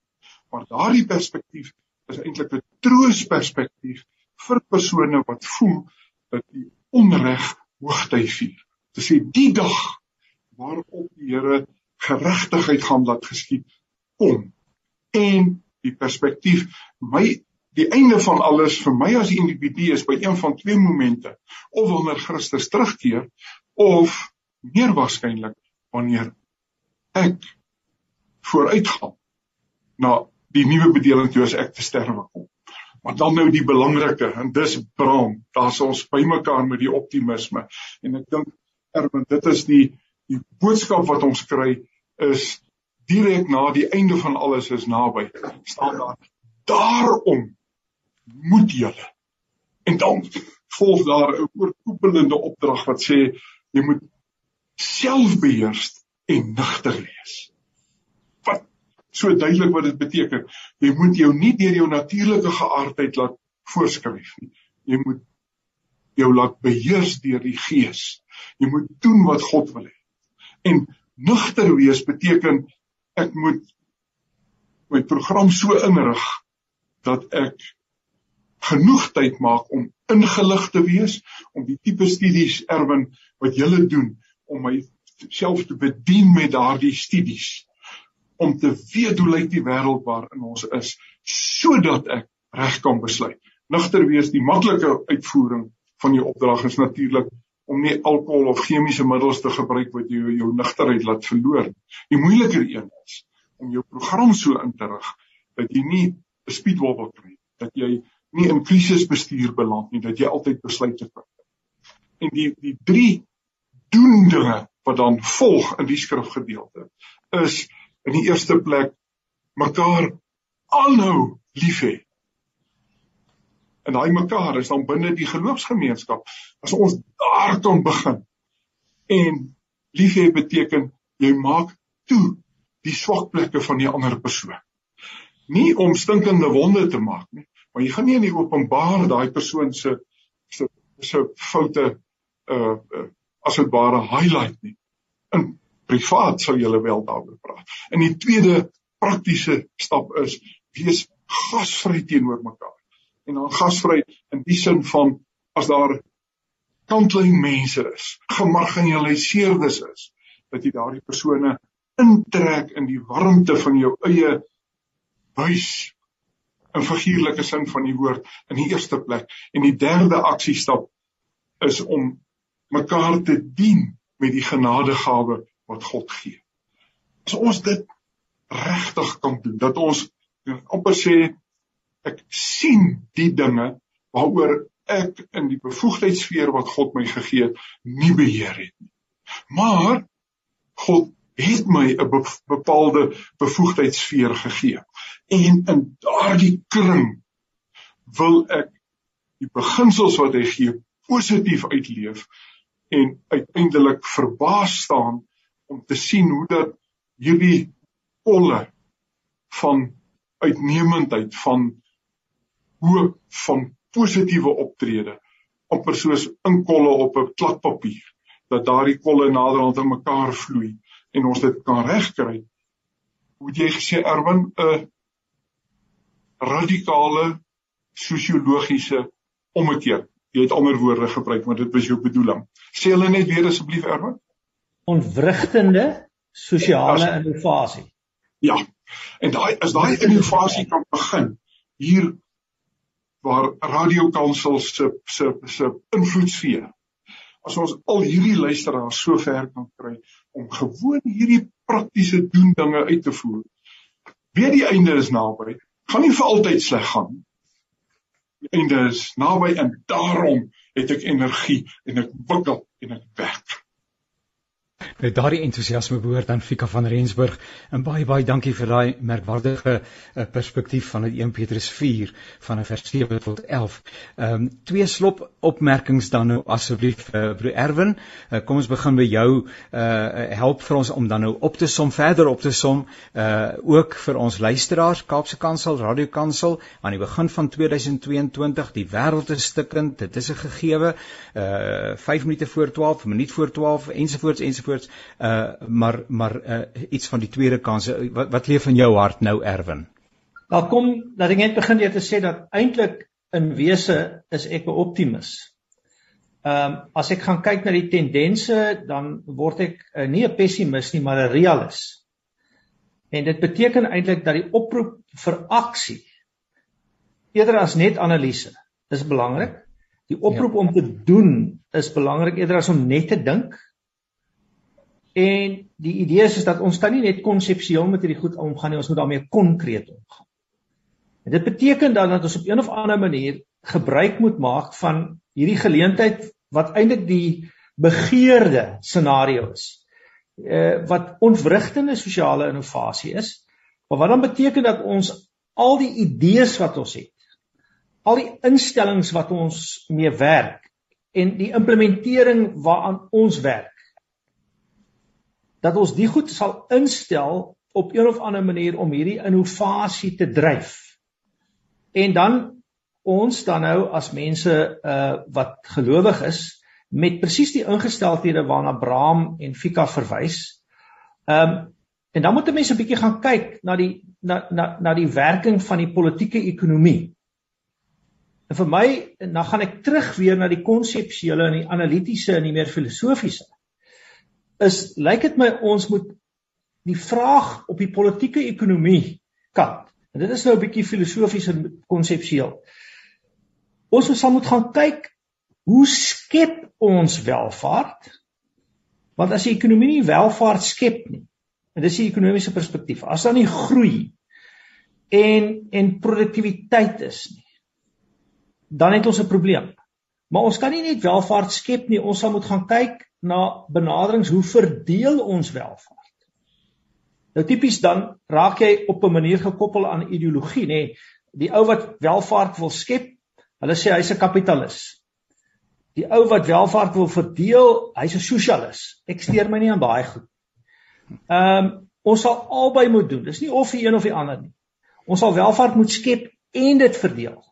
Maar daardie perspektief is eintlik 'n troosperspektief vir persone wat voel dat die onreg hoogtyd vier. Dit sê die dag waarop die Here geregtigheid gaan laat geskied kom en die perspektief my die einde van alles vir my as individu is by een van twee momente of wanneer Christus terugkeer of meer waarskynlik wanneer ek vooruitgaan na die nuwe bedeling toe as ek te sterwe kom. Maar dan nou die belangrike en dis braam, daar's ons bymekaar met die optimisme en ek dink Erwin, dit is die die boodskap wat ons kry is direk na die einde van alles is naby. staan daar daarom moet julle en dan volg daar 'n oorkoepelende opdrag wat sê jy moet selfbeheers en nugter wees. So duidelik wat dit beteken. Jy moet jou nie deur jou natuurlike geaardheid laat voorskryf nie. Jy moet jou laat beheers deur die Gees. Jy moet doen wat God wil hê. En nugter wees beteken ek moet my program so inrig dat ek genoeg tyd maak om ingelig te wees om die tipe studies erwin wat jy doen om myself te bedien met daardie studies om te weet hoe lyk die wêreld waarin ons is sodat ek reg kan besluit. Nugter wees die maklike uitvoering van die opdrag is natuurlik om nie alkohol of chemiese middels te gebruik wat jou jou nugterheid laat verloor. Die moeiliker een is om jou program so in te rig dat jy nie 'n speedwobble kry, dat jy nie in krisisbestuur beland nie, dat jy altyd besluite neem. En die die drie doen dinge wat dan volg in die skrifgedeelte is in die eerste plek mekaar aanhou lief hê. En daai mekaar is dan binne die geloofsgemeenskap. As ons daar kan begin. En lief hê beteken jy maak toe die swak plekke van die ander persoon. Nie om stinkende wonde te maak nie, maar jy gaan nie in die openbaar daai persoon se se se foute uh, uh as dit ware highlight nie. In privaat sou jy wel daaroor praat. En die tweede praktiese stap is wees gasvry teenoor mekaar. En dan gasvry in die sin van as daar kantlyn mense is, gemarginaliseerdes is, dat jy daardie persone intrek in die warmte van jou eie huis in figuurlike sin van die woord in die eerste plek en die derde aksiestap is om mekaar te dien met die genadegawe wat God gee. As ons dit regtig kan doen, dat ons amper sê ek sien die dinge waaroor ek in die bevoegdheidsfeer wat God my gegee het nie beheer het nie. Maar God het my 'n bepaalde bevoegdheidsfeer gegee. En in daardie kring wil ek die beginsels wat hy gee positief uitleef en uiteindelik verbaas staan om te sien hoe dat hierdie kolle van uitnemendheid van hoop van positiewe optrede amper soos inkolle op 'n kladpapier dat daardie kolle naderhand aan mekaar vloei en ons dit kan regkry. Hoe jy gesê Erwin 'n radikale sosiologiese ommekeer. Jy het ander woorde gebruik, maar dit was jou bedoeling. Sê hulle net weer asseblief Erwin. Ontwrigtende sosiale innovasie. Ja. En daai as daai innovasie kan begin hier waar Radio Kansel se se se invloedsfeer. As ons al hierdie luisteraars so ver kan kry om gewoon hierdie praktiese doen dinge uit te voer. Weet die einde is naby. Gaan nie vir altyd sleg gaan. Die einde is naby en daarom het ek energie en ek wikkel en ek werk. Met daardie entoesiasme behoort aan Fika van Rensburg en baie baie dankie vir daai merkwaardige uh, perspektief van 'n 1 Petrus 4 van vers 7 tot 11. Ehm um, twee slop opmerkings dan nou asseblief uh, broer Erwin. Uh, kom ons begin by jou. Uh help vir ons om dan nou op te som, verder op te som, uh ook vir ons luisteraars Kaapse Kansel, Radio Kansel aan die begin van 2022, die wêreld is stikkend, dit is 'n gegewe. Uh 5 minute voor 12, 'n minuut voor 12 ensovoorts ensovoorts uh maar maar uh iets van die tweede kans wat wat leef in jou hart nou Erwin? Wel kom dat ek net begin deur te sê dat eintlik in wese is ek 'n optimis. Ehm um, as ek gaan kyk na die tendense dan word ek uh, nie 'n pessimis nie maar 'n realis. En dit beteken eintlik dat die oproep vir aksie eerder as net analise is belangrik. Die oproep ja. om te doen is belangrik eerder as om net te dink En die idee is is dat ons kan nie net konseptueel met hierdie goed omgaan nie, ons moet daarmee konkreet omgaan. En dit beteken dan dat ons op een of ander manier gebruik moet maak van hierdie geleentheid wat eintlik die begeerde scenario is. Uh wat ontwrigtende sosiale innovasie is, maar wat dan beteken dat ons al die idees wat ons het, al die instellings wat ons mee werk en die implementering waaraan ons werk dat ons die goed sal instel op een of ander manier om hierdie innovasie te dryf. En dan ons dan nou as mense uh wat gelowig is met presies die ingesteldhede waarna Abraham en Fika verwys. Um en dan moet 'n mens 'n bietjie gaan kyk na die na na na die werking van die politieke ekonomie. En vir my dan gaan ek terug weer na die konseptuele en die analitiese en die meer filosofiese is lyk dit my ons moet die vraag op die politieke ekonomie kant. En dit is nou 'n bietjie filosofies en konseptueel. Ons moet sal moet gaan kyk hoe skep ons welvaart? Want as die ekonomie nie welvaart skep nie, en dis die ekonomiese perspektief, as daar nie groei en en produktiwiteit is nie, dan het ons 'n probleem. Maar ons kan nie net welvaart skep nie, ons sal moet gaan kyk na benaderings hoe verdeel ons welvaart. Nou tipies dan raak jy op 'n manier gekoppel aan ideologie, nê. Nee, die ou wat welvaart wil skep, hulle sê hy's 'n kapitalis. Die ou wat welvaart wil verdeel, hy's 'n sosialis. Ek steur my nie aan daai goed. Ehm um, ons sal albei moet doen. Dis nie of die een of die ander nie. Ons sal welvaart moet skep en dit verdeel.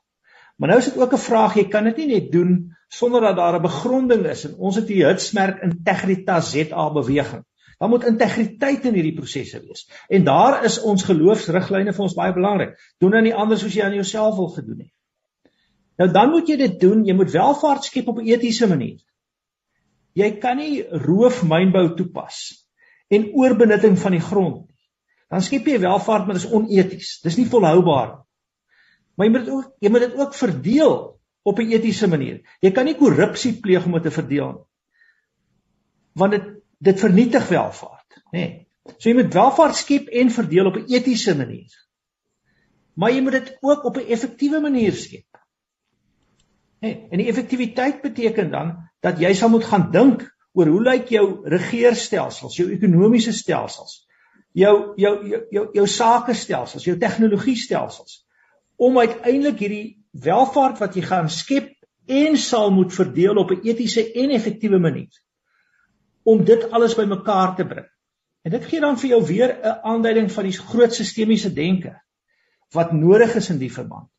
Maar nou is dit ook 'n vraag, jy kan dit nie net doen sonder dat daar 'n begronding is en ons het die hitsmerk Integritas ZA beweging. Daar moet integriteit in hierdie prosesse wees. En daar is ons geloofsriglyne vir ons baie belangrik. Doen dan nie anders soos jy aan jouself wil gedoen het. Nou dan moet jy dit doen, jy moet welvaart skep op 'n etiese manier. Jy kan nie roofmynbou toepas en oorbenutting van die grond nie. Dan skep jy welvaart, maar dit is oneties. Dis nie volhoubaar nie. Maar jy moet dit ook jy moet dit ook verdeel op 'n etiese manier. Jy kan nie korrupsie pleeg om dit te verdeel nie. Want dit dit vernietig welvaart, nê. Nee. So jy moet welvaart skep en verdeel op 'n etiese manier. Maar jy moet dit ook op 'n effektiewe manier skep. Nê, nee. en die effektiwiteit beteken dan dat jy sal moet gaan dink oor hoe lyk jou regeerstelsels, jou ekonomiese stelsels, jou jou jou jou, jou sake stelsels, jou tegnologie stelsels om uiteindelik hierdie welvaart wat jy gaan skep en sal moet verdeel op 'n etiese en effektiewe manier om dit alles bymekaar te bring. En dit gee dan vir jou weer 'n aanduiding van die groot sistemiese denke wat nodig is in die verband.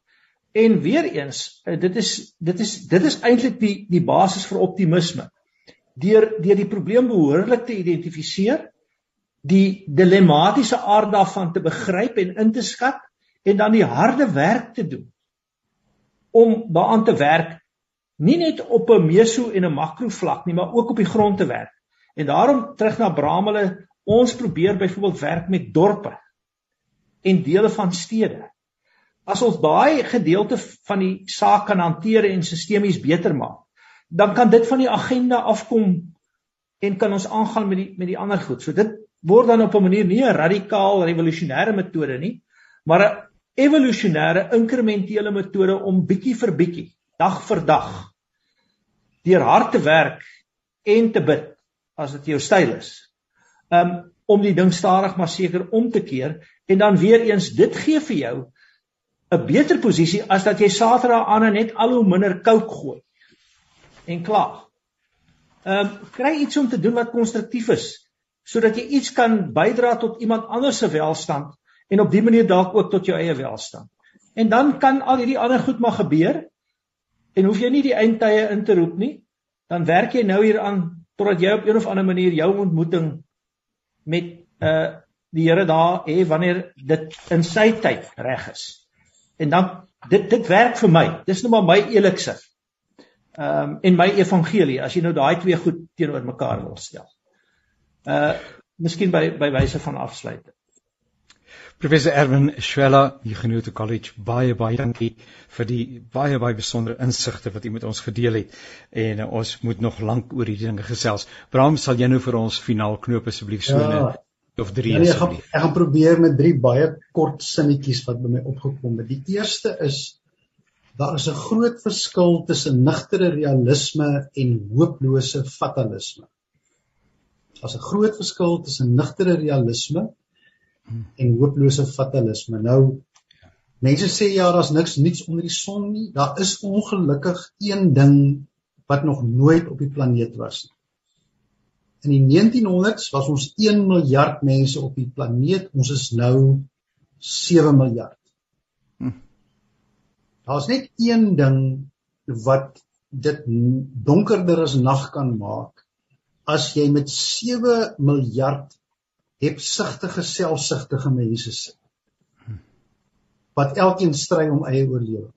En weer eens, eh, dit is dit is dit is eintlik die die basis vir optimisme. Deur deur die probleem behoorlik te identifiseer, die dilemmatiese aard daarvan te begryp en in te skat en dan die harde werk te doen om daaraan te werk nie net op 'n meso en 'n makro vlak nie maar ook op die grond te werk. En daarom terug na Bramele, ons probeer byvoorbeeld werk met dorpe en dele van stede. As ons daai gedeelte van die saak kan hanteer en sistemies beter maak, dan kan dit van die agenda afkom en kan ons aangaan met die met die ander goed. So dit word dan op 'n manier nie 'n radikaal revolusionêre metode nie, maar 'n evolusionêre inkrementele metode om bietjie vir bietjie, dag vir dag deur hard te werk en te bid as dit jou styl is. Um om die ding stadig maar seker om te keer en dan weer eens dit gee vir jou 'n beter posisie as dat jy Saterdag aan net al hoe minder kook gooi en klaar. Um kry iets om te doen wat konstruktief is sodat jy iets kan bydra tot iemand anders se welstand en op dië manier dalk ook tot jou eie welstand. En dan kan al hierdie ander goed maar gebeur en hoef jy nie die eindtye in te roep nie, dan werk jy nou hier aan totdat jy op een of ander manier jou ontmoeting met uh die Here daar hê wanneer dit in sy tyd reg is. En dan dit dit werk vir my. Dis nou maar my elikse. Ehm um, en my evangelie as jy nou daai twee goed teenoor mekaar wil stel. Uh miskien by by wyse van afsluiting. Professor Erwin Schwella, Huguenot College, baie baie dankie vir die baie baie besondere insigte wat u met ons gedeel het. En uh, ons moet nog lank oor hierdie dinge gesels. Bram, sal jy nou vir ons finaal knoop asseblief so ja, of drie ja, nee, asseblief? Ek gaan probeer met drie baie kort sinnetjies wat by my opgekom het. Die eerste is daar is 'n groot verskil tussen nugtere realisme en hooplose fatalisme. Daar's 'n groot verskil tussen nugtere realisme en hooplose fatalisme. Nou mense sê ja, daar's niks niets onder die son nie. Daar is ongelukkig een ding wat nog nooit op die planeet was nie. In die 1900s was ons 1 miljard mense op die planeet. Ons is nou 7 miljard. Hm. Daar's net een ding wat dit donkerder as nag kan maak as jy met 7 miljard hebsugtige selfsugtige mense sit wat elkeen stry om eie oorlewing.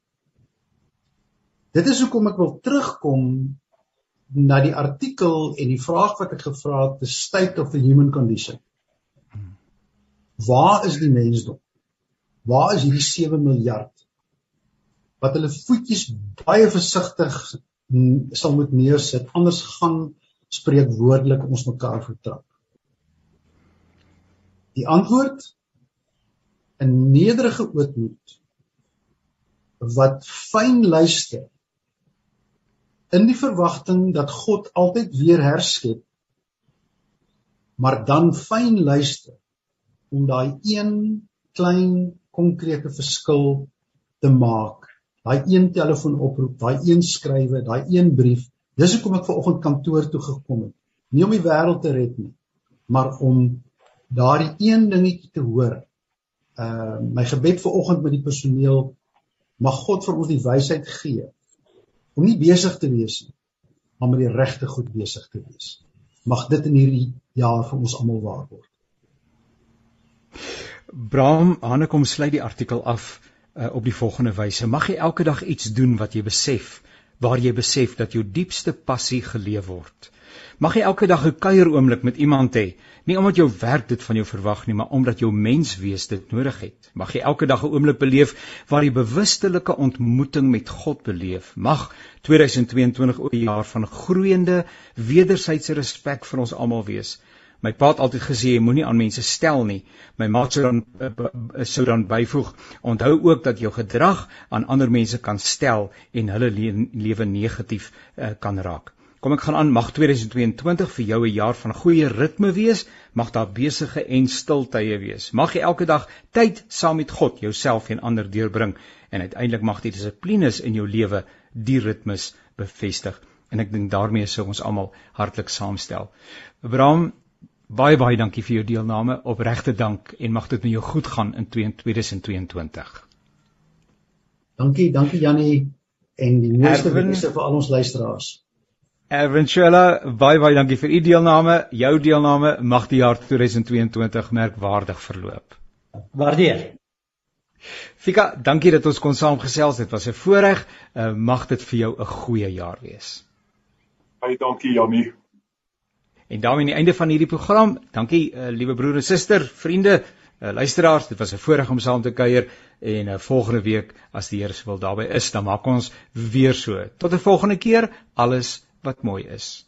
Dit is hoekom ek wil terugkom na die artikel en die vraag wat ek gevra het, the state of the human condition. Waar is die mensdom? Waar is hierdie 7 miljard wat hulle voetjies baie versigtig sal moet neersit anders gaan spreekwoordelik ons mekaar vertrap. Die antwoord 'n nederige ootmoed wat fyn luister in die verwagting dat God altyd weer herskep maar dan fyn luister om daai een klein konkrete verskil te maak. Daai een telefoonoproep daai een skrywe daai een brief. Dis hoekom ek vanoggend kantoor toe gekom het. Nie om die wêreld te red nie maar om daardie een dingetjie te hoor. Uh my gebed vir oggend met die personeel mag God vir ons die wysheid gee om nie besig te wees nie, maar met die regte goed besig te wees. Mag dit in hierdie jaar vir ons almal waar word. Bram Hanekom sluit die artikel af uh, op die volgende wyse: Mag jy elke dag iets doen wat jy besef, waar jy besef dat jou diepste passie geleef word. Mag jy elke dag 'n kuier oomblik met iemand hê, nie omdat jou werk dit van jou verwag nie, maar omdat jou menswees dit nodig het. Mag jy elke dag 'n oomblik beleef waar jy bewustelike ontmoeting met God beleef. Mag 2022 ook 'n jaar van groeiende wederwysige respek vir ons almal wees. My pa het altyd gesê jy moenie aan mense stel nie. My ma sou dan uh, sou dan byvoeg: Onthou ook dat jou gedrag aan ander mense kan stel en hulle le lewe negatief uh, kan raak. Kom ek gaan aan mag 2022 vir jou 'n jaar van goeie ritme wees, mag daar besige en stil tye wees. Mag jy elke dag tyd saam met God, jouself en ander deurbring en uiteindelik mag die dissiplines in jou lewe die ritmes bevestig. En ek dink daarmee sou ons almal hartlik saamstel. Abraham, Baie baie dankie vir jou deelname. Opregte dank en mag dit met jou goed gaan in 2022. Dankie, dankie Jannie en die mooiste wense vir al ons luisteraars. Erwinchella, baie baie dankie vir u deelname. Jou deelname mag die jaar 2022 merkwaardig verloop. Waardeer. Fika, dankie dat ons kon saamgesels. Dit was 'n voorreg. Uh, mag dit vir jou 'n goeie jaar wees. Baie dankie Jannie. En daarmee aan die einde van hierdie program. Dankie uh, liewe broer en suster, vriende, uh, luisteraars. Dit was 'n voorreg om saam te kuier en uh, volgende week as die Here se wil daarby is, dan maak ons weer so. Tot 'n volgende keer. Alles wat mooi is.